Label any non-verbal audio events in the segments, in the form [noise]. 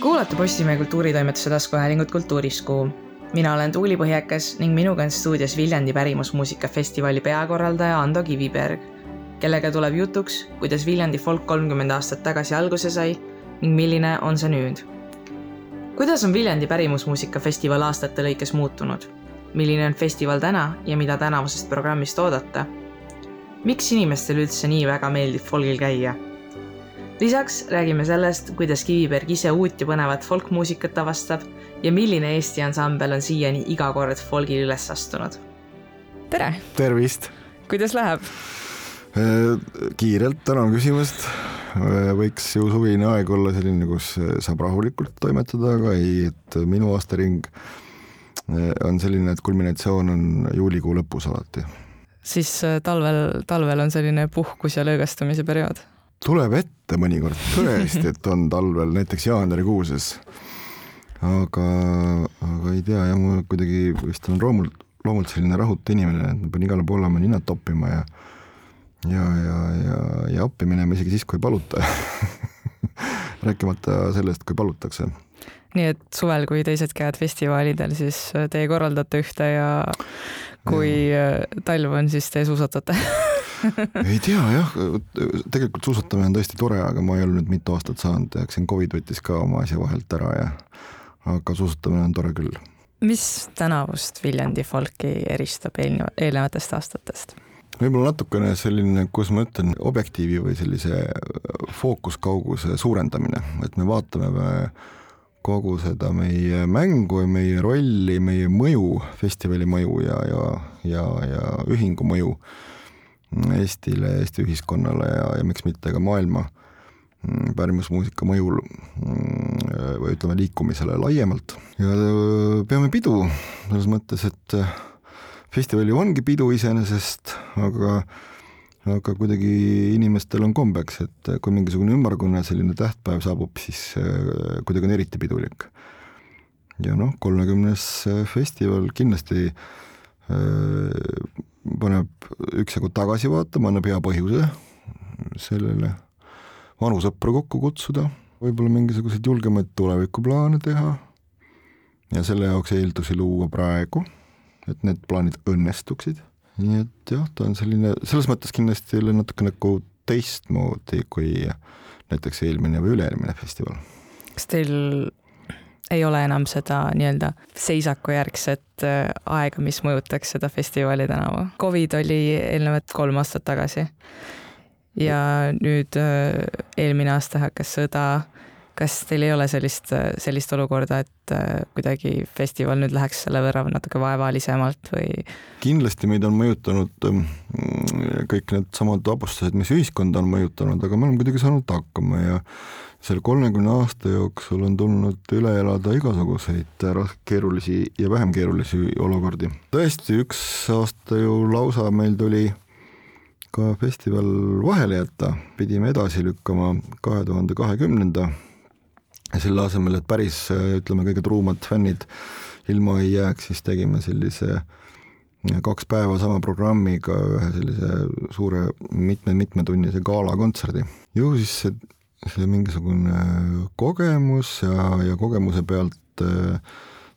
kuulate Postimehe kultuuritoimetuse taskuhäälingut Kultuuriskuu. mina olen Tuuli Põhjakas ning minuga on stuudios Viljandi pärimusmuusikafestivali peakorraldaja Ando Kiviberg, kellega tuleb jutuks, kuidas Viljandi folk kolmkümmend aastat tagasi alguse sai ning milline on see nüüd. kuidas on Viljandi pärimusmuusikafestival aastate lõikes muutunud? milline on festival täna ja mida tänavusest programmist oodata? miks inimestele üldse nii väga meeldib folgil käia? Lisaks räägime sellest, kuidas Kiviberg ise uut ja põnevat folkmuusikat avastab ja milline Eesti ansambel on siiani iga kord folgil üles astunud. tere! tervist! kuidas läheb? kiirelt tänan küsimast. võiks ju suvine aeg olla selline, kus saab rahulikult toimetada, aga ei, et minu aastaring on selline, et kulminatsioon on juulikuu lõpus alati. siis talvel, talvel on selline puhkus ja lõõgastumise periood tuleb ette mõnikord tõesti, et on talvel näiteks jaanuarikuuses. aga, aga ei tea jah, mul kuidagi vist on loomult, loomult selline rahutu inimene, et ma pean igale poole oma ninad toppima ja ja, ja, ja, ja appi minema isegi siis, kui ei paluta [laughs] rääkimata sellest, kui palutakse. nii et suvel, kui teised käivad festivalidel, siis teie korraldate ühte ja kui ja. talv on, siis te suusatate [laughs] [laughs] ei tea jah, tegelikult suusatamine on tõesti tore, aga ma ei ole nüüd mitu aastat saanud, eks siin Covid võttis ka oma asja vahelt ära ja aga suusatamine on tore küll. mis tänavust Viljandi folki eristab eelneva, eelnevatest aastatest? võib-olla natukene selline, kuidas ma ütlen, objektiivi või sellise fookuskauguse suurendamine, et me vaatame kogu seda meie mängu ja meie rolli, meie mõju, festivali mõju ja, ja, ja, ja ühingu mõju Eestile, Eesti ühiskonnale ja, ja miks mitte ka maailma mm, pärimusmuusika mõjul mm, või ütleme, liikumisele laiemalt. ja äh, peame pidu selles mõttes, et äh, festival ju ongi pidu iseenesest, aga aga kuidagi inimestel on kombeks, et kui mingisugune ümmargune selline tähtpäev saabub, siis äh, kuidagi on eriti pidulik. ja noh, kolmekümnes festival kindlasti paneb üksjagu tagasi vaatama, annab hea põhjuse sellele vanu sõpru kokku kutsuda, võib-olla mingisuguseid julgemaid tulevikuplaane teha ja selle jaoks eeldusi luua praegu, et need plaanid õnnestuksid. nii et jah, ta on selline, selles mõttes kindlasti jälle natuke nagu teistmoodi kui näiteks eelmine või üle-eelmine festival. kas teil ei ole enam seda nii-öelda seisakujärgset äh, aega, mis mõjutaks seda festivali tänavu. Covid oli eelnevalt kolm aastat tagasi. ja nüüd äh, eelmine aasta hakkas sõda. Kas teil ei ole sellist, äh, sellist olukorda, et kuidagi festival nüüd läheks selle võrra natuke vaevalisemalt või? kindlasti meid on mõjutanud ähm, kõik needsamad vabustused, mis ühiskonda on mõjutanud, aga me oleme kuidagi saanud hakkama ja selle kolmekümne aasta jooksul on tulnud üle elada igasuguseid keerulisi ja vähem keerulisi olukordi. tõesti, üks aasta ju lausa meil tuli ka festival vahele jätta, pidime edasi lükkama kahe tuhande kahekümnenda selle asemel, et päris ütleme, kõige truumad fännid ilma ei jääks, siis tegime sellise kaks päeva sama programmiga ühe sellise suure mitme-mitmetunnise galakontserdi. ju siis see see mingisugune kogemus ja, ja kogemuse pealt äh,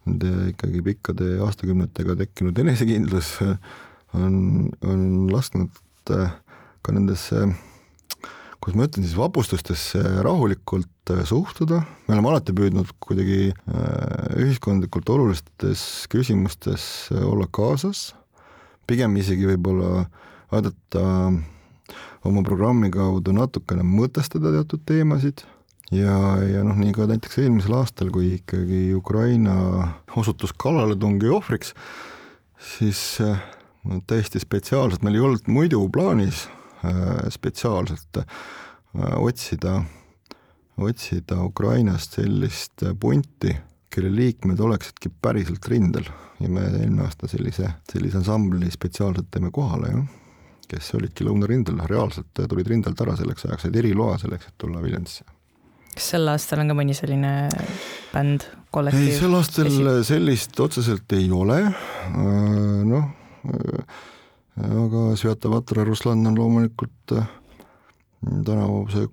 nende ikkagi pikkade aastakümnetega tekkinud enesekindlus äh, on, on lasknud äh, ka nendesse, kuidas ma ütlen siis, vapustustesse rahulikult suhtuda, me oleme alati püüdnud kuidagi ühiskondlikult olulistes küsimustes olla kaasas, pigem isegi võib-olla aidata oma programmi kaudu natukene mõtestada teatud teemasid. Ja, ja noh, nii ka näiteks eelmisel aastal, kui ikkagi Ukraina osutus kallaletungi ohvriks, siis äh, täiesti spetsiaalselt, meil ei olnud muidu plaanis äh, spetsiaalselt äh, otsida, otsida Ukrainast sellist punti, kelle liikmed oleksidki päriselt rindel ja me eelmine aasta sellise, sellise ansambli spetsiaalselt teeme kohale, jah kes olidki lõunarindel, reaalselt tulid rindelt ära selleks ajaks, said eriloa selleks, et tulla Viljandisse. kas sel aastal on ka mõni selline bänd, kollektiiv? ei, sel aastal sellist otseselt ei ole, äh, noh, äh, aga Svjatavatra Ruslan on loomulikult äh, tänavuse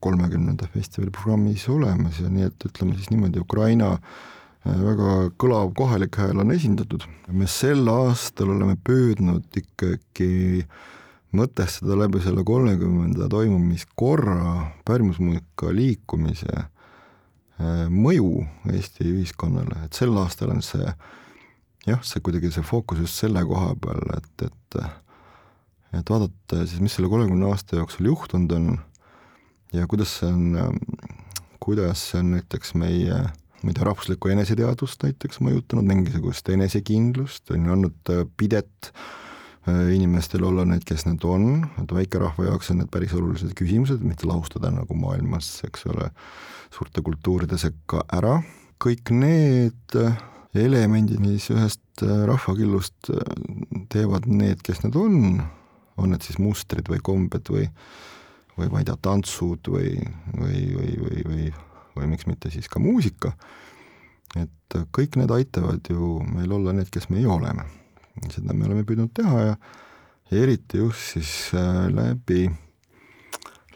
kolmekümnenda festivali programmis olemas ja nii et ütleme siis niimoodi, Ukraina äh, väga kõlav kohalik hääl on esindatud. me sel aastal oleme püüdnud ikkagi mõtestada läbi selle kolmekümnenda toimumiskorra pärimusmuusika liikumise äh, mõju Eesti ühiskonnale, et sel aastal on see jah, see kuidagi see fookus just selle koha peal, et, et et vaadata siis, mis selle kolmekümne aasta jooksul juhtunud on ja kuidas see on, kuidas see on näiteks meie ma ei tea, rahvuslikku eneseteadvust näiteks mõjutanud, mingisugust enesekindlust, on ju, andnud pidet äh, inimestel olla need, kes nad on, et väikerahva jaoks on need päris olulised küsimused, mitte lahustada nagu maailmas, eks ole, suurte kultuuride sekka ära, kõik need elemendid, mis ühest rahvakillust teevad need, kes nad on, on need siis mustrid või kombed või või ma ei tea, tantsud või, või, või, või, või, või miks mitte siis ka muusika, et kõik need aitavad ju meil olla need, kes meie oleme. seda me oleme püüdnud teha ja, ja eriti just siis äh, läbi,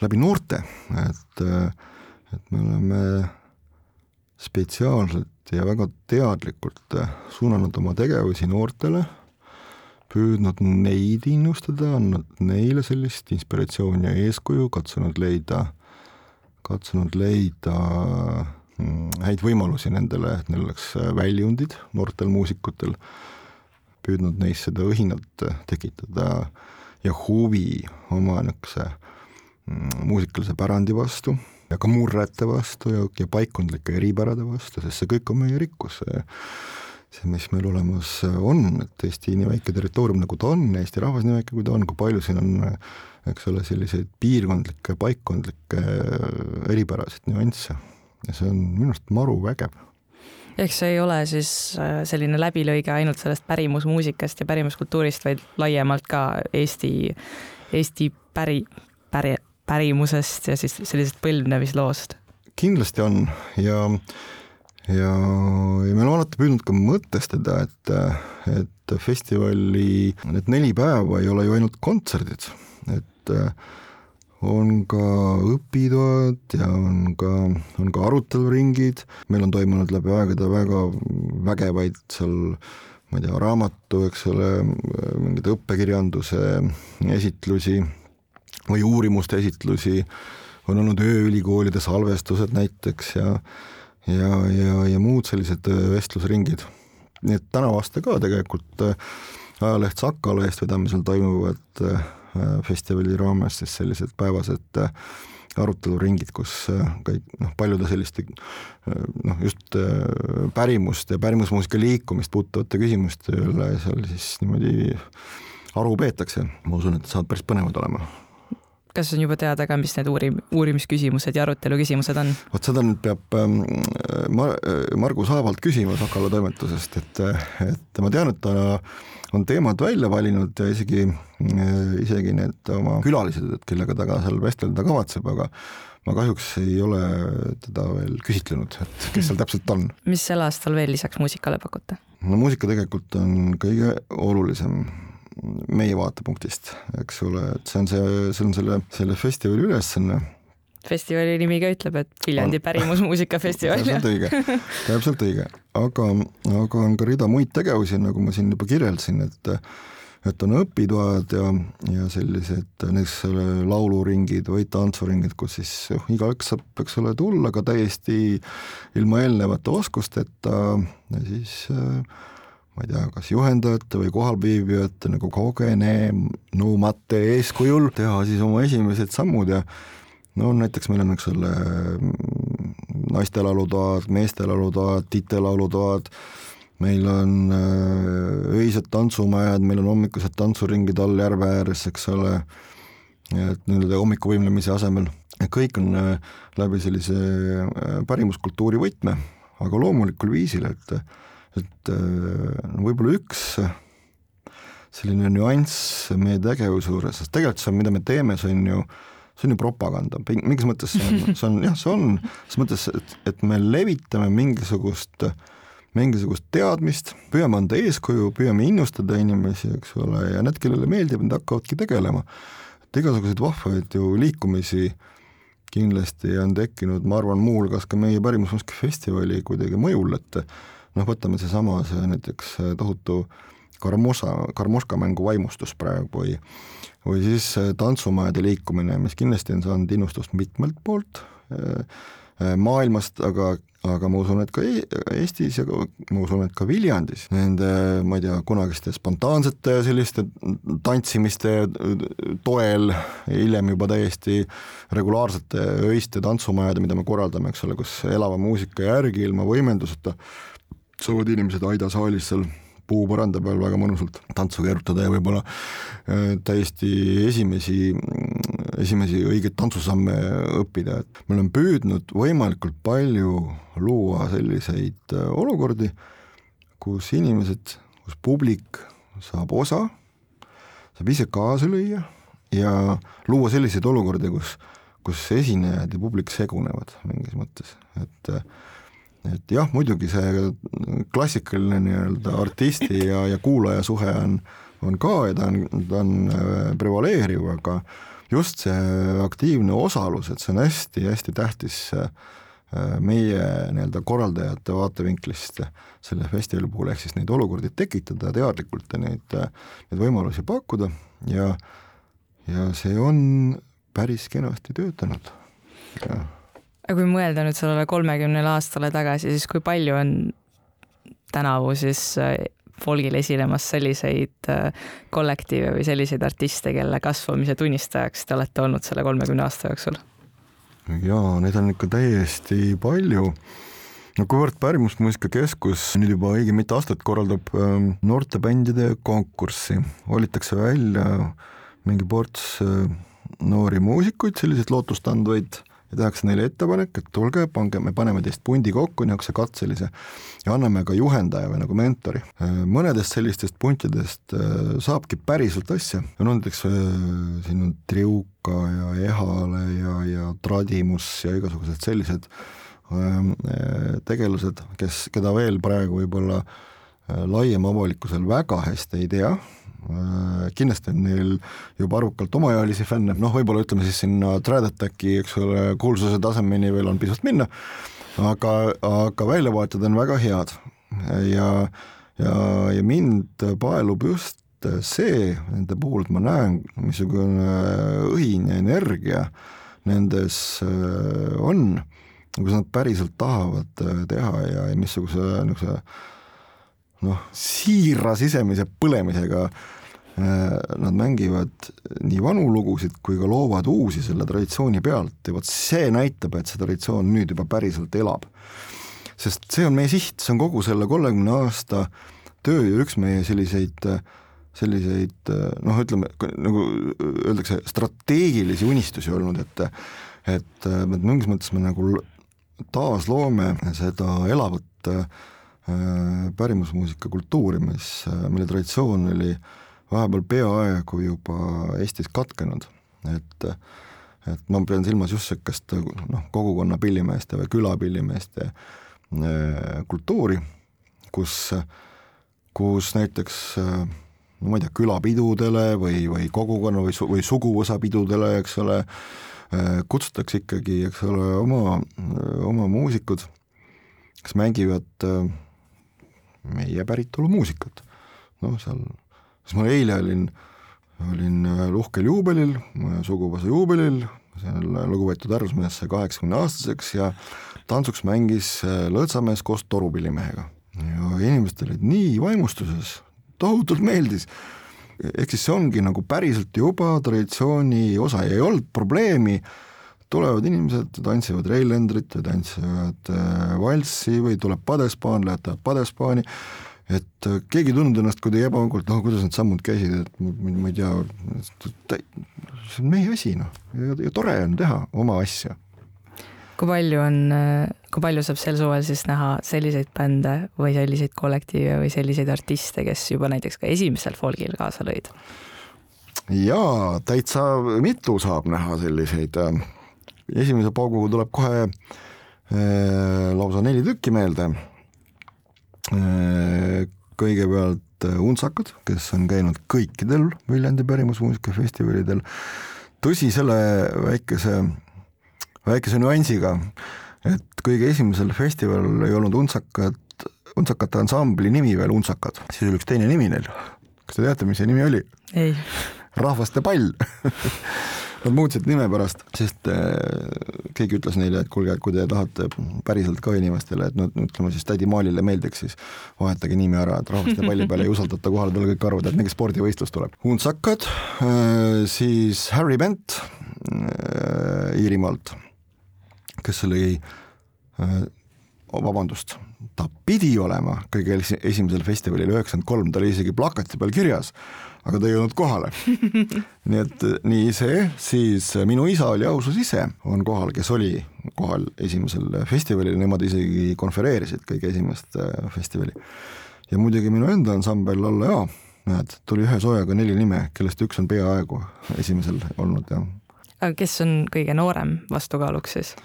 läbi noorte, et, äh, et me oleme spetsiaalselt ja väga teadlikult äh, suunanud oma tegevusi noortele püüdnud neid innustada, andnud neile sellist inspiratsiooni ja eeskuju, katsunud leida, katsunud leida mm, häid võimalusi nendele, et neil oleks väljundid, noortel muusikutel, püüdnud neis seda õhinat tekitada ja huvi oma niisuguse mm, muusikalise pärandi vastu ja ka murrete vastu ja, ja paikkondlike eripärade vastu, sest see kõik on meie rikkus. See, mis meil olemas on, et Eesti nii väike territoorium, nagu ta on, Eesti rahvas nii väike, kui ta on, kui palju siin on eks ole, selliseid piirkondlikke, paikkondlikke eripärasid nüansse. Ja see on minu arust maru vägev. Ehk see ei ole siis äh, selline läbilõige ainult sellest pärimusmuusikast ja pärimuskultuurist, vaid laiemalt ka Eesti, Eesti päri, päri, pärimusest ja siis sellisest põlvnevisloost? kindlasti on. Ja ja, ja me oleme alati püüdnud ka mõtestada, et, et festivali need neli päeva ei ole ju ainult kontserdid, et on ka õpitoad ja on ka, on ka aruteluringid, meil on toimunud läbi aegade väga vägevaid seal ma ei tea, raamatu, eks ole, mingeid õppekirjanduse esitlusi või uurimuste esitlusi, on olnud ööülikoolide salvestused näiteks ja ja, ja, ja muud sellised äh, vestlusringid. nii et tänavu aasta ka tegelikult äh, ajaleht Sakala eestvedamisel toimuvad äh, festivali raames siis sellised päevased aruteluringid, kus kõik noh, paljude selliste noh, just pärimust ja pärimusmuusika liikumist puudutavate küsimuste üle seal siis niimoodi aru peetakse, ma usun, et saavad päris põnevad olema kas on juba teada ka, mis need uurim-, uurimisküsimused ja arutelu küsimused on? vot seda nüüd peab ähm, Mar-, Margus Haavalt küsima Sakala toimetusest, et, et ma tean, et ta on teemad välja valinud ja isegi, isegi need oma külalised, et kellega ta ka seal vestelda kavatseb, aga ma kahjuks ei ole teda veel küsitlenud, et kes seal täpselt on. mis sel aastal veel lisaks muusikale pakute? no muusika tegelikult on kõige olulisem meie vaatepunktist, eks ole, et see on see, see on selle, selle festivali ülesanne. Festivali nimi ka ütleb, et Viljandi pärimusmuusikafestival. [laughs] täpselt õige, täpselt õige, aga, aga on ka rida muid tegevusi, nagu ma siin juba kirjeldasin, et et on õpitoad ja, ja sellised näiteks lauluringid või tantsuringid, kus siis oh, igaüks saab, eks ole, tulla ka täiesti ilma eelnevate oskusteta ja siis äh, ma ei tea, kas juhendajate või kohalviibijate nagu kogenenumate eeskujul teha siis oma esimesed sammud ja no näiteks meil on, eks ole, naiste laulutoad, meeste laulutoad, titelaulutoad, meil on äh, öised tantsumajad, meil on hommikused tantsuringid all järve ääres, eks ole, et nii-öelda hommikuvõimlemise asemel, kõik on äh, läbi sellise äh, pärimuskultuuri võtme, aga loomulikul viisil, et et äh, võib-olla üks selline nüanss meie tegevuse juures, sest tegelikult see, mida me teeme, see on ju, see on ju propaganda, mingis mõttes see on, [laughs] see on jah, see on, selles mõttes, et, et me levitame mingisugust, mingisugust teadmist, püüame anda eeskuju, püüame innustada inimesi, eks ole, ja need, kellele meeldib, need hakkavadki tegelema. et igasuguseid vahvaid ju liikumisi kindlasti on tekkinud, ma arvan, muuhulgas ka meie pärimusmuusika festivali kuidagi mõjul, et noh, võtame seesama, see näiteks tohutu Karmosa, Karmoška mängu vaimustus praegu või või siis tantsumajade liikumine, mis kindlasti on saanud innustust mitmelt poolt maailmast, aga aga ma usun, et ka e-, Eestis ja ka, ma usun, et ka Viljandis nende, ma ei tea, kunagiste spontaansete selliste tantsimiste toel, hiljem juba täiesti regulaarsete öiste tantsumajade, mida me korraldame, eks ole, kus elava muusika järgi ilma võimenduseta saavad inimesed Aida saalis seal puupõranda peal väga mõnusalt tantsu keerutada ja võib-olla äh, täiesti esimesi, esimesi õigeid tantsusamme õppida, et me oleme püüdnud võimalikult palju luua selliseid äh, olukordi, kus inimesed, kus publik saab osa, saab ise kaasa lüüa ja luua selliseid olukordi, kus, kus esinejad ja publik segunevad mingis mõttes, et äh, et jah, muidugi see klassikaline nii-öelda artisti ja, ja kuulaja suhe on, on ka ja ta on, ta on äh, prevaleeriv, aga just see aktiivne osalus, et see on hästi-hästi tähtis äh, meie nii-öelda korraldajate vaatevinklist selle festivali puhul, ehk siis neid olukordi tekitada teadlikult ja neid, neid võimalusi pakkuda. Ja, ja see on päris kenasti töötanud aga kui mõelda nüüd sellele kolmekümnele aastale tagasi, siis kui palju on tänavu siis äh, folgil esinemas selliseid äh, kollektiive või selliseid artiste, kelle kasvamise tunnistajaks te olete olnud selle kolmekümne aasta jooksul? jaa, neid on ikka täiesti palju. no kuivõrd Pärimusmuusika Keskus nüüd juba õige mitu aastat korraldab ähm, noortebändide konkurssi, valitakse välja mingi ports äh, noori muusikuid, selliseid lootustandvaid ja tehakse neile ettepanek, et tulge, pange, me paneme teist pundi kokku niisuguse katselise ja anname ka juhendaja või nagu mentori. mõnedest sellistest puntidest äh, saabki päriselt asja, no näiteks äh, siin on Triuka ja Ehale ja, ja Tradimus ja igasugused sellised ähm, äh, tegelased, kes, keda veel praegu võib-olla laiem avalikkusel väga hästi ei tea kindlasti on neil juba arvukalt omaealisi fänne, noh, võib-olla ütleme siis sinna Trad Attacki, eks ole, kuulsuse tasemeni veel on pisut minna, aga, aga väljavaated on väga head. Ja, ja, ja mind paelub just see nende puhul, ma näen, missugune õhin ja energia nendes äh, on, kus nad päriselt tahavad äh, teha ja, ja missuguse niisuguse noh, siira sisemise põlemisega äh, nad mängivad nii vanu lugusid kui ka loovad uusi selle traditsiooni pealt ja vot see näitab, et see traditsioon nüüd juba päriselt elab. sest see on meie siht, see on kogu selle kolmekümne aasta töö ja üks meie selliseid selliseid noh, ütleme nagu öeldakse, strateegilisi unistusi olnud, et et, et mingis mõttes me nagu taasloome seda elavat äh, Äh, pärimusmuusika kultuuri, mis, äh, mille traditsioon oli vahepeal peaaegu juba Eestis katkenud, et et ma pean silmas just niisugust noh, kogukonna pillimeeste või külapillimeeste äh, kultuuri, kus, kus näiteks no ma ei tea, külapidudele või, või kogukonna või, või suguvõsa pidudele, eks ole, kutsutakse ikkagi, eks ole, oma, oma muusikud, kes mängivad äh, meie päritolu muusikat. noh, seal, siis ma eile olin, olin uhkel juubelil, suguvõsa juubelil, seal lugupeetud härrasmees sai kaheksakümne aastaseks ja tantsuks mängis lõõtsamees koos torupillimehega. ja inimesed olid nii vaimustuses, tohutult meeldis. Ehk siis see ongi nagu päriselt juba traditsiooni osa. Ja ei olnud probleemi, tulevad inimesed, tantsivad Reilendrit või tantsivad äh, valssi või tuleb padespaan, lähevad padespaani, et äh, keegi ei tundnud ennast kuidagi ebamugavalt, noh kuidas need sammud käisid, et ma, ma ei tea, see on meie asi noh, ja, tore on teha oma asja. kui palju on, kui palju saab sel suvel siis näha selliseid bände või selliseid kollektiive või selliseid artiste, kes juba näiteks ka esimesel folgil kaasa lõid? jaa, täitsa mitu saab näha selliseid äh, esimese pauguga tuleb kohe äh, lausa neli tükki meelde äh,. Kõigepealt äh, Untsakad, kes on käinud kõikidel Viljandi pärimusmuusika festivalidel. tõsi, selle väikese väikese nüansiga, et kõige esimesel festivalil ei olnud Untsakat, Untsakate ansambli nimi veel Untsakad, siis oli üks teine nimi neil. kas te teate, mis see nimi oli? ei. rahvaste pall [laughs] Nad muutsid nime pärast, sest äh, keegi ütles neile, et kuulge, et kui te tahate päriselt ka inimestele, et no ütleme siis tädi Maalile meeldiks, siis vahetage nimi ära, et rahvaste palli peale ei usaldata kohale tulla, kõik arvavad, et mingi spordivõistlus tuleb. Huntsakad, äh, siis Harry Bent äh, Iirimaalt, kes oli vabandust, ta pidi olema kõige esimesel festivalil üheksakümmend kolm, ta oli isegi plakati peal kirjas aga ta ei jõudnud kohale. [laughs] nii et nii see, siis minu isa oli ausus ise, on kohal, kes oli kohal esimesel festivalil, nemad isegi konfereerisid kõige esimest festivali. ja muidugi minu enda ansambel Alla Jaa, näed, tuli ühe soojaga neli nime, kellest üks on peaaegu esimesel olnud ja. aga kes on kõige noorem vastukaaluks siis?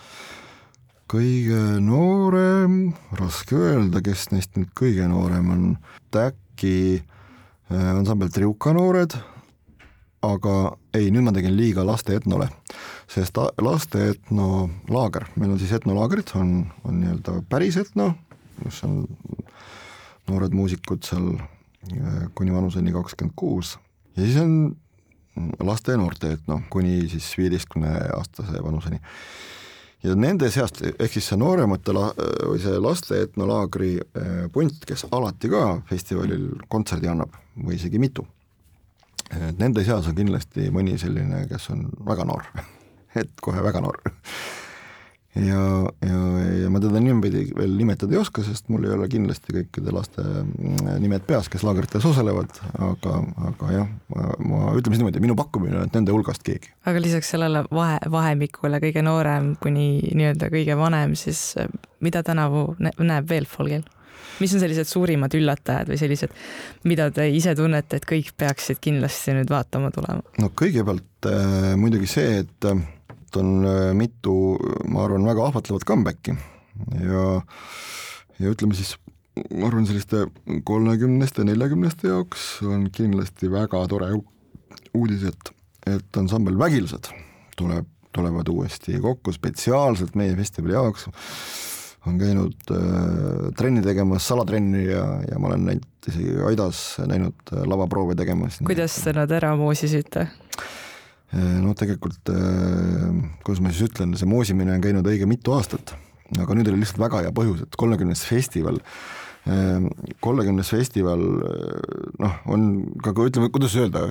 kõige noorem, raske öelda, kes neist nüüd kõige noorem on, äkki ansambel Triuka noored, aga ei, nüüd ma tegin liiga laste etnole, sest laste etnolaager, meil on siis etnolaagrid, on, on nii-öelda päris etno, kus on noored muusikud seal äh, kuni vanuseni kakskümmend kuus. Ja siis on laste ja noorte etno kuni siis viieteistkümne aastase vanuseni. Ja nende seast, ehk siis see nooremate la-, või see laste etnolaagri eh, punt, kes alati ka festivalil kontserdi annab või isegi mitu, nende seas on kindlasti mõni selline, kes on väga noor [laughs] et kohe väga noor ja, ja, ja ma teda niimoodi veel nimetada ei oska, sest mul ei ole kindlasti kõikide laste mm, nimed peas, kes laagrites osalevad, aga, aga jah, ma, ma ütleme siis niimoodi, minu pakkumine on, et nende hulgast keegi. aga lisaks sellele vahe, vahemikule kõige noorem kuni nii-öelda kõige vanem, siis äh, mida tänavu näeb veel folgil? Mis on sellised suurimad üllatajad või sellised, mida te ise tunnete, et kõik peaksid kindlasti nüüd vaatama tulema? no kõigepealt äh, muidugi see, et äh, on äh, mitu, ma arvan, väga ahvatlevat comeback'i ja, ja ütleme siis, ma arvan, selliste kolmekümneste, neljakümneste jaoks on kindlasti väga tore uudis, et, et ansambel Vägilased tuleb, tulevad uuesti kokku spetsiaalselt meie festivali jaoks on käinud äh, trenni tegemas, salatrenni ja, ja ma olen näinud isegi Aidas näinud äh, lavaproove tegemas. kuidas te nad ära moosisite? Äh, no tegelikult, äh, kuidas ma siis ütlen, see moosimine on käinud õige mitu aastat, aga nüüd oli lihtsalt väga hea põhjus, et kolmekümnes festival, äh, kolmekümnes festival noh, on ka ütleme, kuidas öelda,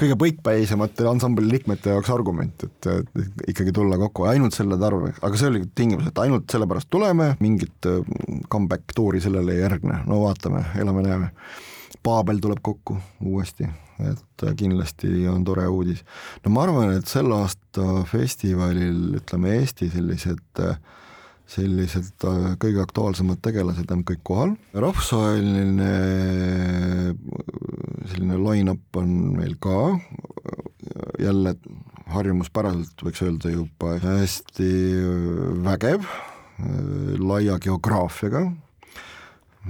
kõige põikpäisemate ansambli liikmete jaoks argument, et, ikkagi tulla kokku ainult selle tarve, aga see oli tingimus, et ainult sellepärast tuleme, mingit comeback tuuri sellele ei järgne, no vaatame, elame-näeme. Paabel tuleb kokku uuesti et kindlasti on tore uudis. no ma arvan, et selle aasta festivalil ütleme Eesti sellised sellised kõige aktuaalsemad tegelased on kõik kohal, rahvusvaheline selline line-up on meil ka, jälle harjumuspäraselt võiks öelda juba hästi vägev, laia geograafiaga,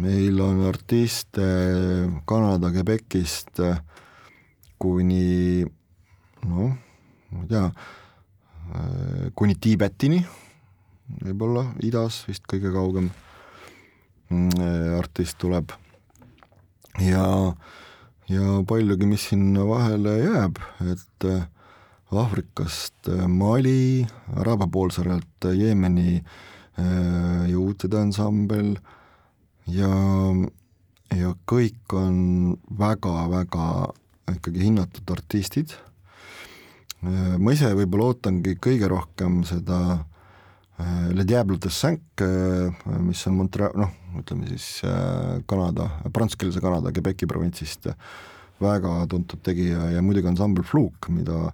meil on artiste Kanada, Quebecist äh, kuni noh, ma ei tea, äh, kuni Tiibetini, võib-olla idas vist kõige kaugem mm, äh, artist tuleb. ja, ja paljugi, mis sinna vahele jääb, et äh, Aafrikast Mali, Araabia poolsaarelt Jeemeni juutide ansambel ja, ja kõik on väga-väga ikkagi hinnatud artistid. ma ise võib-olla ootangi kõige rohkem seda äh, Le Diable de Cinq, äh, mis on Montreal, noh, ütleme siis äh, Kanada, prantsuskeelse Kanada Quebeci provintsist väga tuntud tegija ja muidugi ansambel Fluke, mida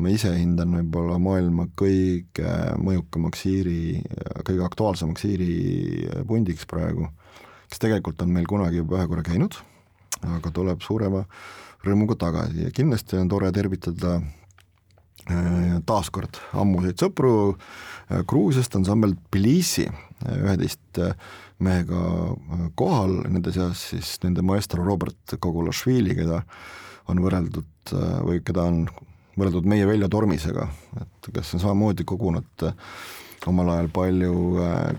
ma ise hindan võib-olla maailma kõige mõjukamaks Iiri, kõige aktuaalsemaks Iiri pundiks praegu, kes tegelikult on meil kunagi juba ühe korra käinud, aga tuleb suurema rõõmuga tagasi. Ja kindlasti on tore tervitada taaskord ammuseid sõpru äh, Gruusiast, ansambel Tbilisi, üheteist äh, mehega kohal, nende seas siis nende maestro Robert Kogulašvili, keda on võrreldud või keda on võrreldud meie Veljo Tormisega, et kes on samamoodi kogunud omal ajal palju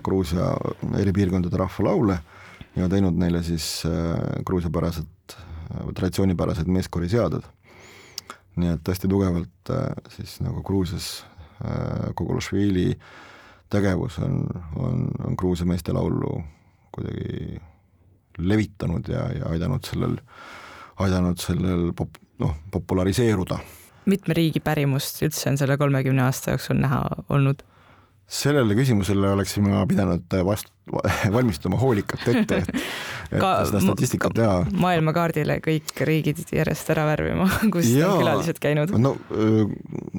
Gruusia eri piirkondade rahvalaule ja teinud neile siis gruusiapärased, traditsioonipärased meeskoriseaded. Nii et hästi tugevalt siis nagu Gruusias Kogulašvili tegevus on, on, on Gruusia meeste laulu kuidagi levitanud ja, ja aidanud sellel, aidanud sellel pop-, noh, populariseeruda. mitme riigi pärimust üldse on selle kolmekümne aasta jooksul näha olnud? Sellele küsimusele oleksime pidanud vast-, [laughs] valmistuma hoolikalt ette, et, et ka, seda statistikat teha. maailmakaardile kõik riigid järjest ära värvima, [laughs] kus ja, on külalised käinud. no,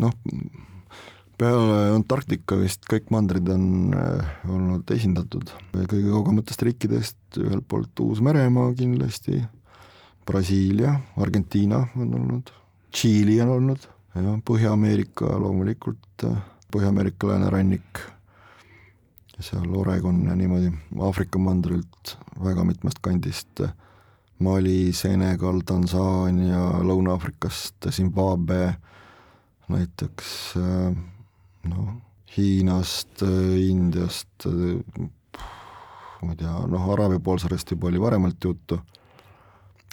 noh, peale Antarktika vist kõik mandrid on äh, olnud esindatud kõige kaugematest riikidest, ühelt poolt Uus-Meremaa kindlasti, Brasiilia, Argentiina on olnud, Tšiili on olnud ja Põhja-Ameerika loomulikult, äh, Põhja-Ameerika läänerannik, seal Oregon ja niimoodi, Aafrika mandrilt väga mitmest kandist, Mali, Senegal, Tansaania, Lõuna-Aafrikast, Zimbabwe näiteks noh, Hiinast, Indiast, ma ei tea, noh, Araabia poolsaarest juba oli varemalt juttu,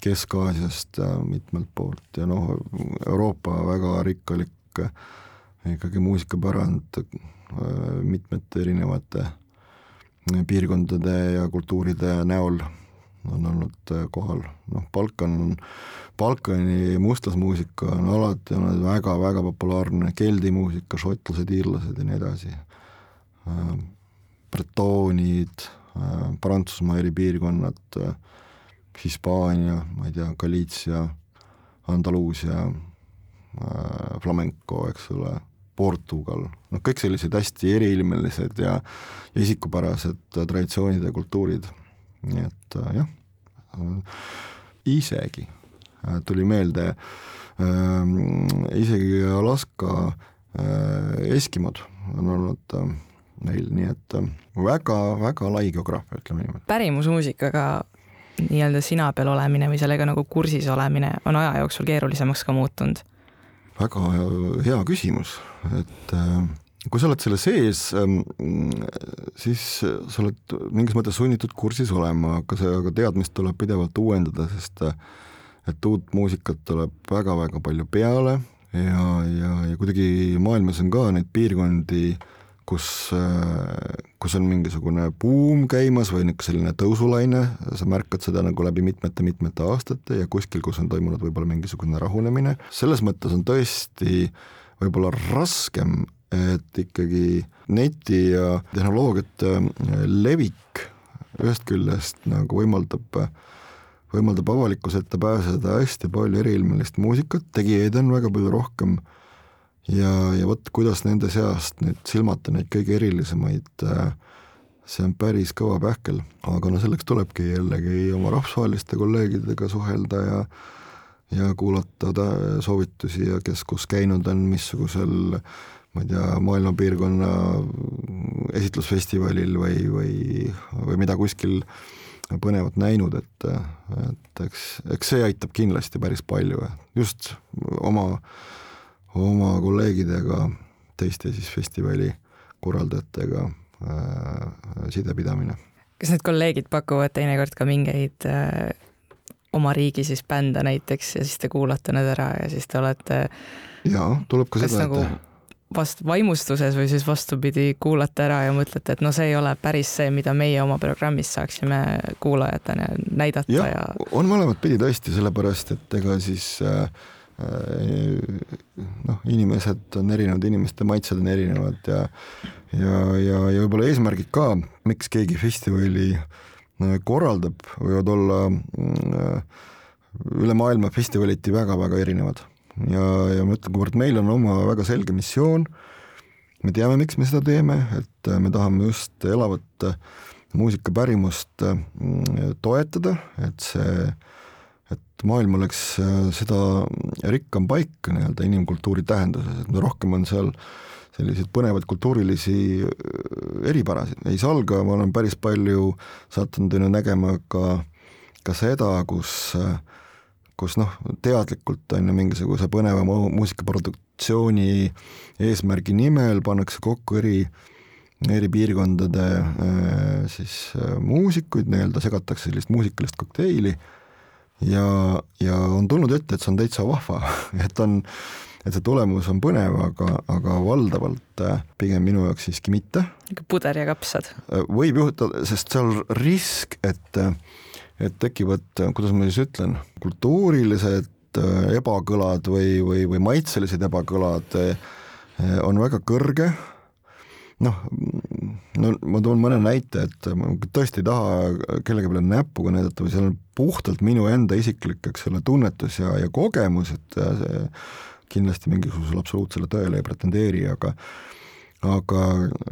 Kesk-Aasiast mitmelt poolt ja noh, Euroopa väga rikkalik ikkagi muusikapärand mitmete erinevate piirkondade ja kultuuride näol on olnud kohal, noh, Balkan Balkani mustlasmuusika on alati olnud väga-väga populaarne, keldi muusika, šotlased, iirlased ja nii edasi. Äh, bretoonid, äh, Prantsusmaa eri piirkonnad, äh, Hispaania, ma ei tea, Galiitsia, Andaluusia, flamenco, eks ole, Portugal, noh, kõik sellised hästi eriilmelised ja, ja isikupärased traditsioonid ja kultuurid. nii et jah, isegi Äh, tuli meelde ähm, isegi Alaska äh, eskimod on olnud äh, meil, nii et väga-väga lai geograafia, ütleme niimoodi. pärimusmuusikaga nii-öelda sina peal olemine või sellega nagu kursis olemine on aja jooksul keerulisemaks ka muutunud? Väga hea küsimus, et kui sa oled selle sees, ähm, siis sa oled mingis mõttes sunnitud kursis olema, aga see, aga teadmist tuleb pidevalt uuendada, sest et uut muusikat tuleb väga-väga palju peale ja, ja, ja kuidagi maailmas on ka neid piirkondi, kus, kus on mingisugune buum käimas või niisugune selline tõusulaine, sa märkad seda nagu läbi mitmete-mitmete aastate ja kuskil, kus on toimunud võib-olla mingisugune rahunemine, selles mõttes on tõesti võib-olla raskem, et ikkagi neti ja tehnoloogiate levik ühest küljest nagu võimaldab äh, võimaldab avalikkuse ette pääseda hästi palju eriilmelist muusikat, tegijaid on väga palju rohkem ja, ja vot kuidas nende seast nüüd silmata neid kõige erilisemaid, äh, see on päris kõva pähkel, aga no selleks tulebki jällegi oma rahvusvaheliste kolleegidega suhelda ja ja kuulata soovitusi ja kes kus käinud on, missugusel ma ei tea, maailma piirkonna esitlusfestivalil või, või, või mida kuskil põnevat näinud, et, et eks, eks see aitab kindlasti päris palju, just oma, oma kolleegidega, teiste siis festivali korraldajatega äh, sidepidamine. kas need kolleegid pakuvad teinekord ka mingeid äh, oma riigi siis bände näiteks ja siis te kuulate need ära ja siis te olete jaa, tuleb ka seda nagu... ette vast vaimustuses või siis vastupidi, kuulate ära ja mõtlete, et no see ei ole päris see, mida meie oma programmis saaksime kuulajatena näidata ja, ja... on mõlemat pidi tõesti, sellepärast et ega siis äh, noh, inimesed on erinevad, inimeste maitsed on erinevad ja ja, ja, ja võib-olla eesmärgid ka, miks keegi festivali äh, korraldab, võivad olla üle maailma festivaliti väga-väga erinevad. Ja, ja ma ütlen, kuivõrd meil on oma väga selge missioon, me teame, miks me seda teeme, et me tahame just elavat muusikapärimust mm, toetada, et see, et maailm oleks seda rikkam paik nii-öelda inimkultuuri tähenduses, et no rohkem on seal selliseid põnevaid kultuurilisi eripärasid, ei salga, ma olen päris palju sattunud nägema ka, ka seda, kus, kus noh, teadlikult on ju mingisuguse põneva muusikaproduktsiooni eesmärgi nimel pannakse kokku eri eri piirkondade siis muusikuid, nii-öelda segatakse sellist muusikalist kokteili ja, ja on tulnud ette, et see on täitsa vahva, [laughs] et on, et see tulemus on põnev, aga, aga valdavalt äh, pigem minu jaoks siiski mitte. puder ja kapsad. Äh, võib juhtuda, sest seal risk, et, et tekivad, kuidas ma siis ütlen, kultuurilised äh, ebakõlad või, või, või maitselised ebakõlad on väga kõrge noh, no ma toon mõne näite, et ma tõesti ei taha kellegi peale näpuga näidata või see on puhtalt minu enda isiklik, eks ole, tunnetus ja, ja kogemus, et see kindlasti mingisugusele absoluutsele tõele ei pretendeeri, aga aga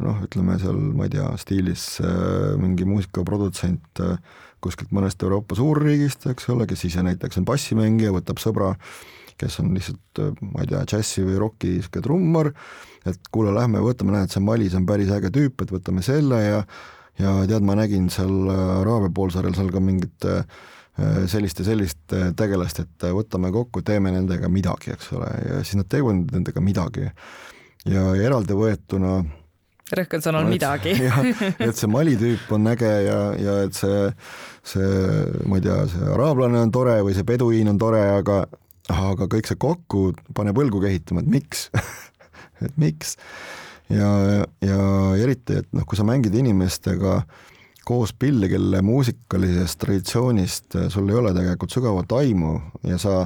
noh, ütleme seal, ma ei tea, stiilis äh, mingi muusikaprodutsent äh, kuskilt mõnest Euroopa suurriigist, eks ole, kes ise näiteks on bassimängija, võtab sõbra, kes on lihtsalt, äh, ma ei tea, džässi või roki niisugune trummar, et kuule, lähme võtame, näed, see Malis on päris äge tüüp, et võtame selle ja ja tead, ma nägin seal äh, Araabia poolsaarel seal ka mingit äh, sellist ja sellist äh, tegelast, et võtame kokku, teeme nendega midagi, eks ole, ja siis nad teevad nendega midagi. ja eraldi võetuna rõhk on sõnal midagi. [laughs] [laughs] et see Mali tüüp on äge ja, ja et see, see, ma ei tea, see araablane on tore või see peduiin on tore, aga aga kõik see kokku paneb õlgu kehitama, et miks [laughs] et miks. ja, ja eriti, et noh, kui sa mängid inimestega koos pilli, kelle muusikalisest traditsioonist sul ei ole tegelikult sügavat aimu ja sa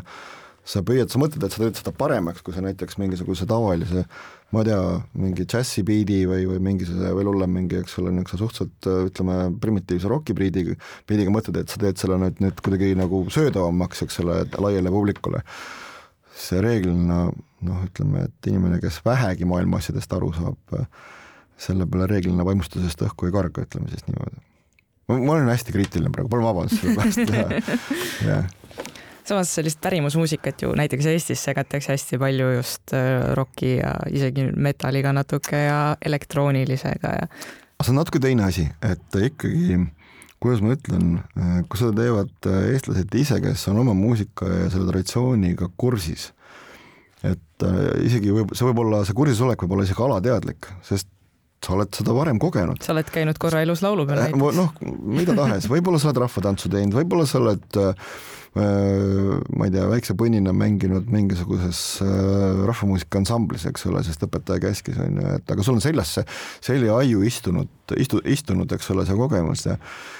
sa püüad, sa mõtled, et sa teed seda paremaks, kui sa näiteks mingisuguse tavalise ma ei tea, mingi džässibiidi või, või mingisuguse veel hullem mingi, eks ole, niisuguse suhteliselt ütleme, primitiivse rokibiidiga, biidiga mõtled, et sa teed selle nüüd, nüüd kuidagi nagu söödavamaks, eks ole, laiale publikule. see reeglina noh, ütleme, et inimene, kes vähegi maailma asjadest aru saab, selle peale reeglina vaimustusest õhku ei karga, ütleme siis niimoodi. ma olen hästi kriitiline praegu, palun vabandust selle pärast ja, ja samas sellist pärimusmuusikat ju näiteks Eestis segatakse hästi palju just äh, roki ja isegi metalliga natuke ja elektroonilisega ja. see on natuke teine asi, et ikkagi kuidas ma ütlen, äh, kui seda teevad äh, eestlased ise, kes on oma muusika ja selle traditsiooniga kursis et isegi võib, see võib olla, see kursisolek võib olla isegi alateadlik, sest sa oled seda varem kogenud. sa oled käinud korra elus laulupeol näiteks. noh, mida tahes, võib-olla sa oled rahvatantsu teinud, võib-olla sa oled Äh, ma ei tea, väikse põnnina mänginud mingisuguses äh, rahvamuusika ansamblis, eks ole, sest õpetaja käskis, on ju, et aga sul on seljas see seljaaiu istunud, istu, istunud, eks ole, see kogemus ja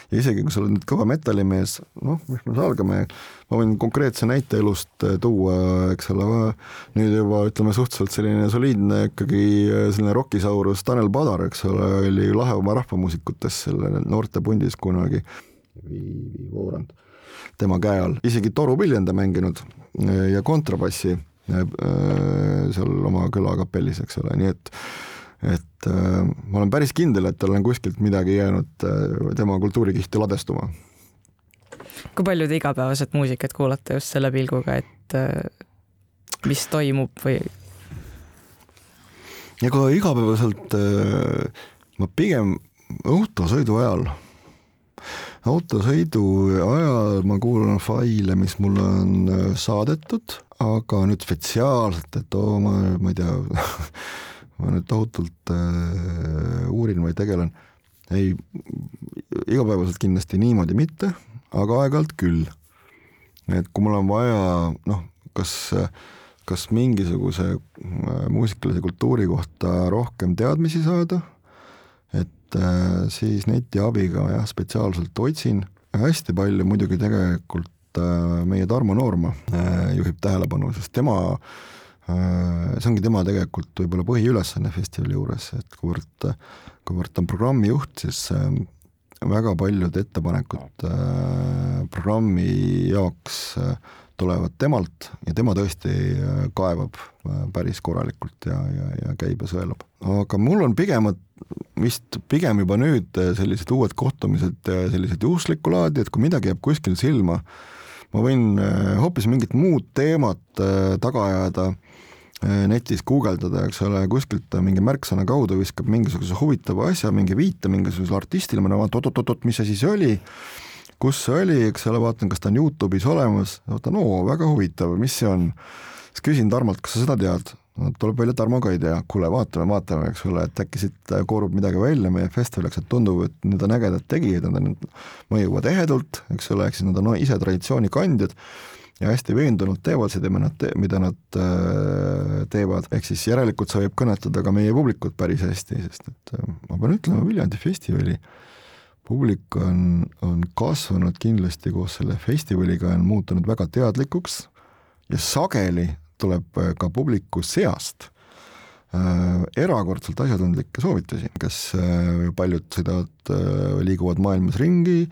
ja isegi kui sa oled nüüd kõva metallimees, noh, mis me salgame, ma võin konkreetse näite elust äh, tuua, eks ole, nüüd juba ütleme, suhteliselt selline soliidne ikkagi selline rokisaurus Tanel Padar, eks ole, oli lahe oma rahvamuusikutes selle noortepundis kunagi, Viivi Voorand tema käe all, isegi torupilli on ta mänginud äh, ja kontrabassi äh, seal oma kõlakapellis, eks ole, nii et et äh, ma olen päris kindel, et tal on kuskilt midagi jäänud tema kultuurikihti ladestuma. kui palju te igapäevaselt muusikat kuulate just selle pilguga, et mis toimub või? ega igapäevaselt ma pigem õhtusõidu ajal autosõidu ajal ma kuulan faile, mis mulle on äh, saadetud, aga nüüd spetsiaalselt, et oo, ma, ma ei tea [laughs] ma nüüd tohutult äh, uurin või tegelen, ei, igapäevaselt kindlasti niimoodi mitte, aga aeg-ajalt küll. et kui mul on vaja noh, kas, kas mingisuguse äh, muusikalise kultuuri kohta rohkem teadmisi saada et äh, siis neti abiga jah, spetsiaalselt otsin, hästi palju muidugi tegelikult äh, meie Tarmo Noorma äh, juhib tähelepanu, sest tema see ongi tema tegelikult võib-olla põhiülesanne festivali juures, et kuivõrd, kuivõrd ta on programmijuht, siis väga paljud ettepanekud programmi jaoks tulevad temalt ja tema tõesti kaevab päris korralikult ja, ja, ja käib ja sõelab. aga mul on pigem, vist pigem juba nüüd äh, sellised uued kohtumised, äh, sellised juhuslikku laadi, et kui midagi jääb kuskil silma, ma võin äh, hoopis mingit muud teemat taga ajada, netis guugeldada, eks ole, kuskilt mingi märksõna kaudu viskab mingisuguse huvitava asja, mingi viite mingisugusele artistile, ma näen, oot-oot-oot, mis asi see oli, kus see oli, eks ole, vaatan, kas ta on Youtube'is olemas, vaatan, oo, väga huvitav, mis see on. siis küsin Tarmolt, kas sa seda tead? no tuleb välja, Tarmo ka ei tea, kuule, vaatame, vaatame, eks ole, et äkki siit koorub midagi välja meie festivaliks, et tundub, et need on ägedad tegijad, nad on, mõjuvad ehedalt, eks ole, ehk siis nad on ise traditsiooni kandjad ja hästi veendunult teevad seda, mida nad äh, teevad, ehk siis järelikult see võib kõnetada ka meie publikut päris hästi, sest et äh, ma pean ütlema, Viljandi festivali publik on, on kasvanud kindlasti koos selle festivaliga, on muutunud väga teadlikuks. Ja sageli tuleb äh, ka publiku seast äh, erakordselt asjatundlikke soovitusi, kes äh, paljud sõidavad, liiguvad maailmas ringi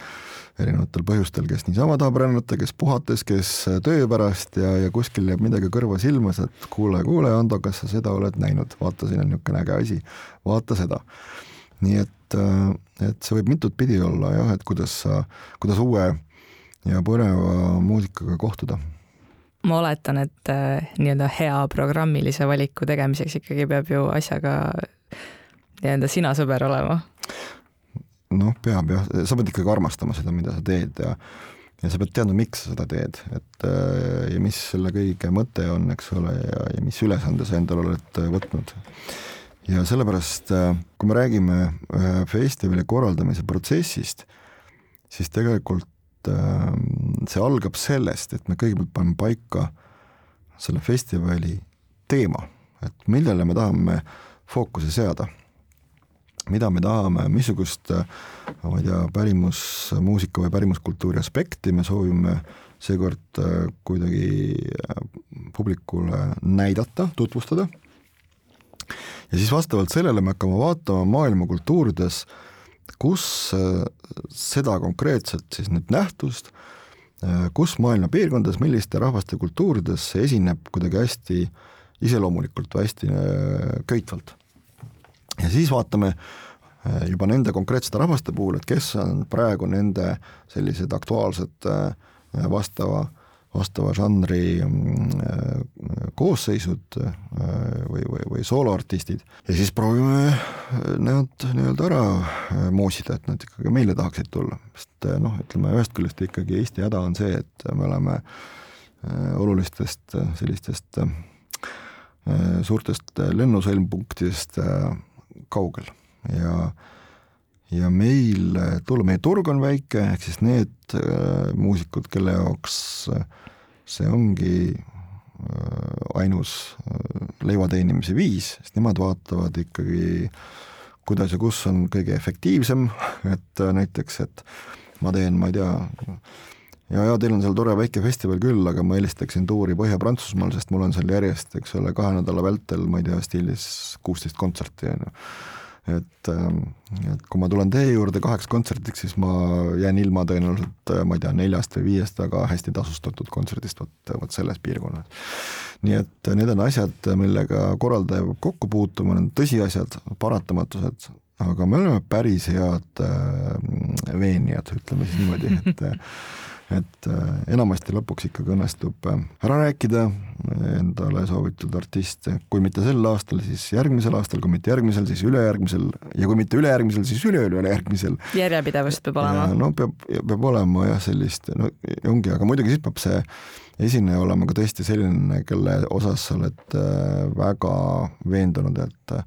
erinevatel põhjustel, kes niisama tahab rännata, kes puhates, kes töö pärast ja, ja kuskil jääb midagi kõrva silmas, et kuule, kuule, Ando, kas sa seda oled näinud, vaata, siin on niisugune äge asi, vaata seda. Nii et, et see võib mitut pidi olla jah, et kuidas sa, kuidas uue ja põneva muusikaga kohtuda ma oletan, et äh, nii-öelda hea programmilise valiku tegemiseks ikkagi peab ju asjaga nii-öelda sina sõber olema. noh, peab jah, sa pead ikkagi armastama seda, mida sa teed ja ja sa pead teadma, miks sa seda teed, et äh, ja mis selle kõige mõte on, eks ole, ja, ja mis ülesande sa endale oled äh, võtnud. Ja sellepärast, kui me räägime festivali korraldamise protsessist, siis tegelikult Ähm, see algab sellest, et me kõigepealt paneme paika selle festivali teema, et millele me tahame fookuse seada. mida me tahame, missugust, ma ei tea, pärimusmuusika või pärimuskultuuri aspekti me soovime seekord äh, kuidagi äh, publikule näidata, tutvustada. Ja siis vastavalt sellele me hakkame vaatama maailma kultuurides kus äh, seda konkreetselt siis nüüd nähtust, äh, kus maailma piirkondades, milliste rahvaste kultuurides see esineb kuidagi hästi iseloomulikult või hästi äh, köitvalt. ja siis vaatame juba nende konkreetsete rahvaste puhul, et kes on praegu nende sellised aktuaalsed vastava vastava žanri mm, koosseisud või, või, või sooloartistid. Ja siis proovime nad nii-öelda ära äh, moosida, et nad ikkagi meile tahaksid tulla, sest äh, noh, ütleme ühest küljest ikkagi Eesti häda on see, et me oleme olulistest sellistest suurtest lennusõlmpunktidest kaugel. Ja ja meil meie turg on väike, ehk siis need äh, muusikud, kelle jaoks äh, see ongi äh, ainus äh, leiva teenimise viis, sest nemad vaatavad ikkagi, kuidas ja kus on kõige efektiivsem, et äh, näiteks, et ma teen, ma ei tea, ja, ja teil on seal tore väike festival küll, aga ma helistaksin tuuri Põhja-Prantsusmaal, sest mul on seal järjest, eks ole, kahe nädala vältel, ma ei tea, stiilis kuusteist kontserti, on ju et, ähm, et kui ma tulen teie juurde kaheks kontserdiks, siis ma jään ilma tõenäoliselt, äh, ma ei tea, neljast või viiest väga hästi tasustatud kontserdist vot, vot selles piirkonnas. nii et need on asjad, millega korraldaja peab kokku puutuma, need on tõsiasjad, paratamatused, aga me oleme päris head äh, veenijad, ütleme siis niimoodi, et [laughs] et äh, enamasti lõpuks ikkagi õnnestub äh, ära rääkida endale soovitud artiste, kui mitte sel aastal, siis järgmisel aastal, kui mitte järgmisel, siis ülejärgmisel ja kui mitte ülejärgmisel, siis üle-üle-ülejärgmisel. järjepidevust peab olema. no peab, peab olema jah, sellist, no ongi, aga muidugi siis peab see esineja olema ka tõesti selline, kelle osas sa oled äh, väga veendunud, et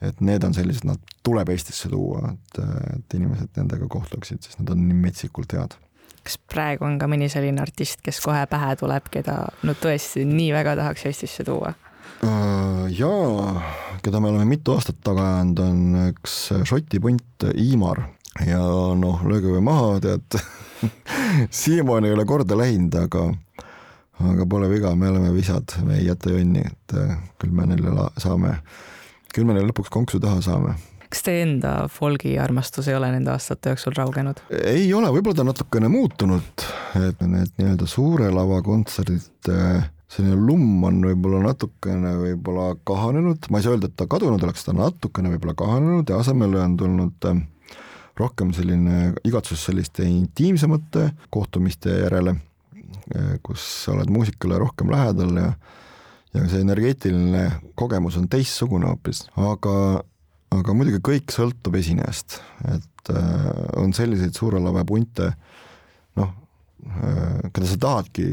et need on sellised, nad tuleb Eestisse tuua, et, et inimesed nendega kohtuksid, sest nad on nii metsikult head kas praegu on ka mõni selline artist, kes kohe pähe tuleb, keda no tõesti nii väga tahaks Eestisse tuua? Äh, jaa, keda me oleme mitu aastat taga ajanud, on üks Šoti punt Iimar ja noh, lööge või maha, tead [laughs] siiamaani ei ole korda läinud, aga aga pole viga, me oleme visad, me ei jäta jonni, et äh, küll me neile saame, küll me neile lõpuks konksu taha saame kas teie enda folgi armastus ei ole nende aastate jooksul raugenud? ei ole, võib-olla ta natukene muutunud, et need nii-öelda suure lava kontserdid, selline lumm on võib-olla natukene võib-olla kahanenud, ma ei saa öelda, et ta kadunud oleks, ta natukene võib-olla kahanenud ja asemele on tulnud äh, rohkem selline igatsus selliste intiimsemate kohtumiste järele, äh, kus sa oled muusikale rohkem lähedal ja ja see energeetiline kogemus on teistsugune hoopis, aga aga muidugi kõik sõltub esinejast, et äh, on selliseid suure lave punte, noh, keda sa tahadki,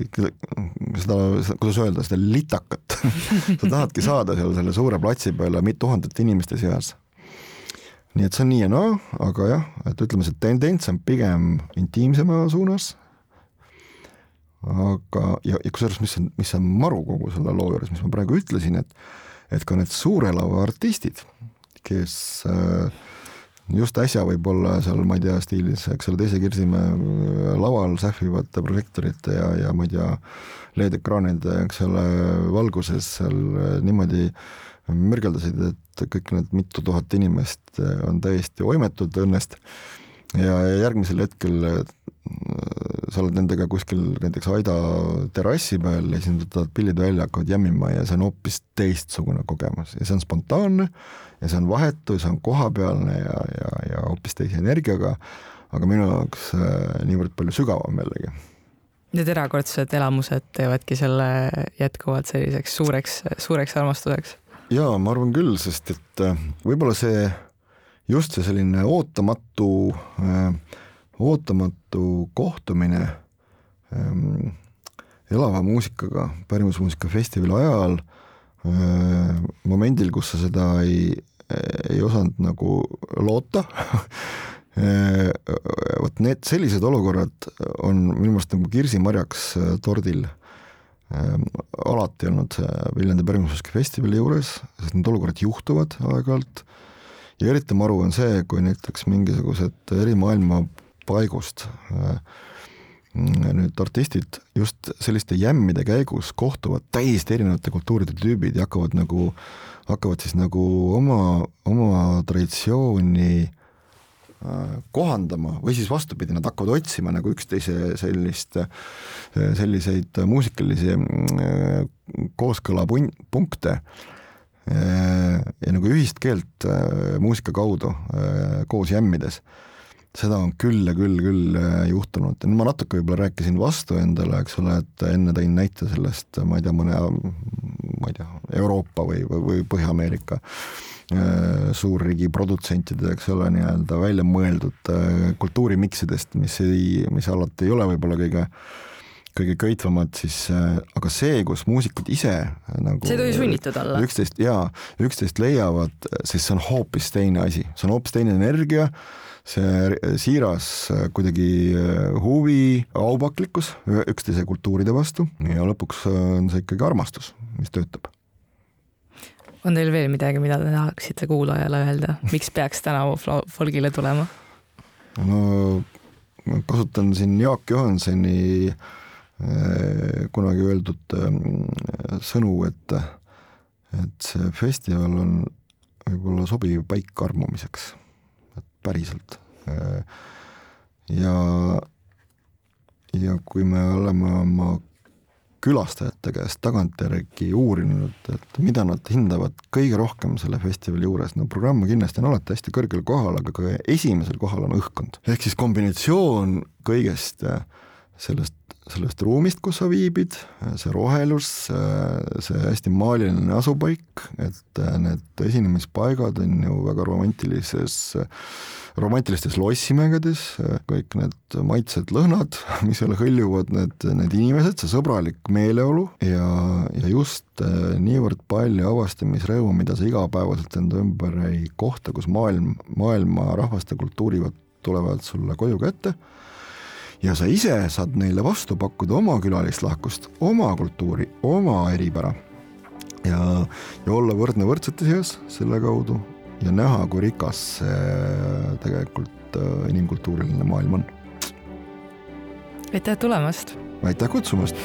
seda, kuidas öelda, seda litakat [laughs] sa tahadki saada seal selle suure platsi peale tuhandete inimeste seas. nii et see on nii ja naa, aga jah, et ütleme, see tendents on pigem intiimsema suunas. aga, ja, ja kusjuures, mis on, mis on maru kogu selle loo juures, mis ma praegu ütlesin, et et ka need suure lava artistid, kes äh, just äsja võib-olla seal, ma ei tea, stiilis, eks ole, Teise Kirsimäe äh, laval sähvivate projektorite ja, ja ma ei tea, LED-ekraanide, eks ole, valguses seal äh, niimoodi mürgeldasid, et kõik need mitu tuhat inimest on täiesti oimetud õnnest. Ja järgmisel hetkel sa oled nendega kuskil näiteks Aida terrassi peal ja siis nad võtavad pillid välja, hakkavad jämmima ja see on hoopis teistsugune kogemus ja see on spontaanne ja see on vahetu, see on kohapealne ja, ja, ja hoopis teise energiaga, aga minu jaoks äh, niivõrd palju sügavam jällegi. Need erakordsed elamused teevadki selle jätkuvalt selliseks suureks, suureks armastuseks? jaa, ma arvan küll, sest et äh, võib-olla see, just see selline ootamatu äh, ootamatu kohtumine ähm, elava muusikaga pärimusmuusika festivali ajal äh,, momendil, kus sa seda ei, ei osanud nagu loota [laughs] äh, vot need sellised olukorrad on minu meelest nagu kirsimarjaks äh, tordil. Ähm, alati olnud Viljandi pärimusmuusika festivali juures, sest need olukorrad juhtuvad aeg-ajalt. Ja eriti maru on see, kui näiteks mingisugused eri maailma paigust. Äh, nüüd artistid just selliste jämmide käigus kohtuvad täiesti erinevate kultuuride tüübid ja hakkavad nagu, hakkavad siis nagu oma, oma traditsiooni äh, kohandama või siis vastupidi, nad hakkavad otsima nagu üksteise sellist, selliseid muusikalisi äh, kooskõlapunkte ja nagu ühist keelt muusika kaudu koos jämmides seda on küll ja küll, küll äh, juhtunud, ma natuke võib-olla rääkisin vastu endale, eks ole, et enne tõin näite sellest, ma ei tea, mõne, ma ei tea, Euroopa või, või, või Põhja-Ameerika äh, suurriigi produtsentide, eks ole, nii-öelda välja mõeldud äh, kultuurimiksidest, mis ei, mis alati ei ole võib-olla kõige kõige köitvamad, siis aga see, kus muusikud ise nagu see ei tohi sunnitud olla. üksteist jaa, üksteist leiavad, siis see on hoopis teine asi, see on hoopis teine energia see siiras äh, kuidagi äh, huvi, aupaklikkus üksteise kultuuride vastu ja lõpuks äh, on see ikkagi armastus, mis töötab. on teil veel midagi, mida te tahaksite kuulajale öelda, miks peaks tänavu [laughs] folgile tulema? no kasutan siin Jaak Johansoni kunagi öeldud sõnu, et, et see festival on võib-olla sobiv paik armumiseks päriselt. ja, ja kui me oleme oma külastajate käest tagantjärgi uurinud, et mida nad hindavad kõige rohkem selle festivali juures, no programm kindlasti on alati hästi kõrgel kohal, aga ka esimesel kohal on õhkkond. ehk siis kombinatsioon kõigest sellest sellest ruumist, kus sa viibid, see rohelus, see hästi maaliline asupaik, et need esinemispaigad on ju väga romantilises, romantilistes lossimägedes, kõik need maitsed, lõhnad, [laughs] mis seal hõljuvad, need, need inimesed, see sõbralik meeleolu ja, ja just niivõrd palju avastamisrõõmu, mida sa igapäevaselt enda ümber ei kohta, kus maailm, maailma rahvaste kultuurivad tulevad sulle koju kätte ja sa ise saad neile vastu pakkuda oma külalislahkust, oma kultuuri, oma eripära. ja, ja olla võrdne võrdsete seas selle kaudu ja näha, kui rikas see tegelikult äh, inimkultuuriline maailm on. aitäh tulemast! aitäh kutsumast!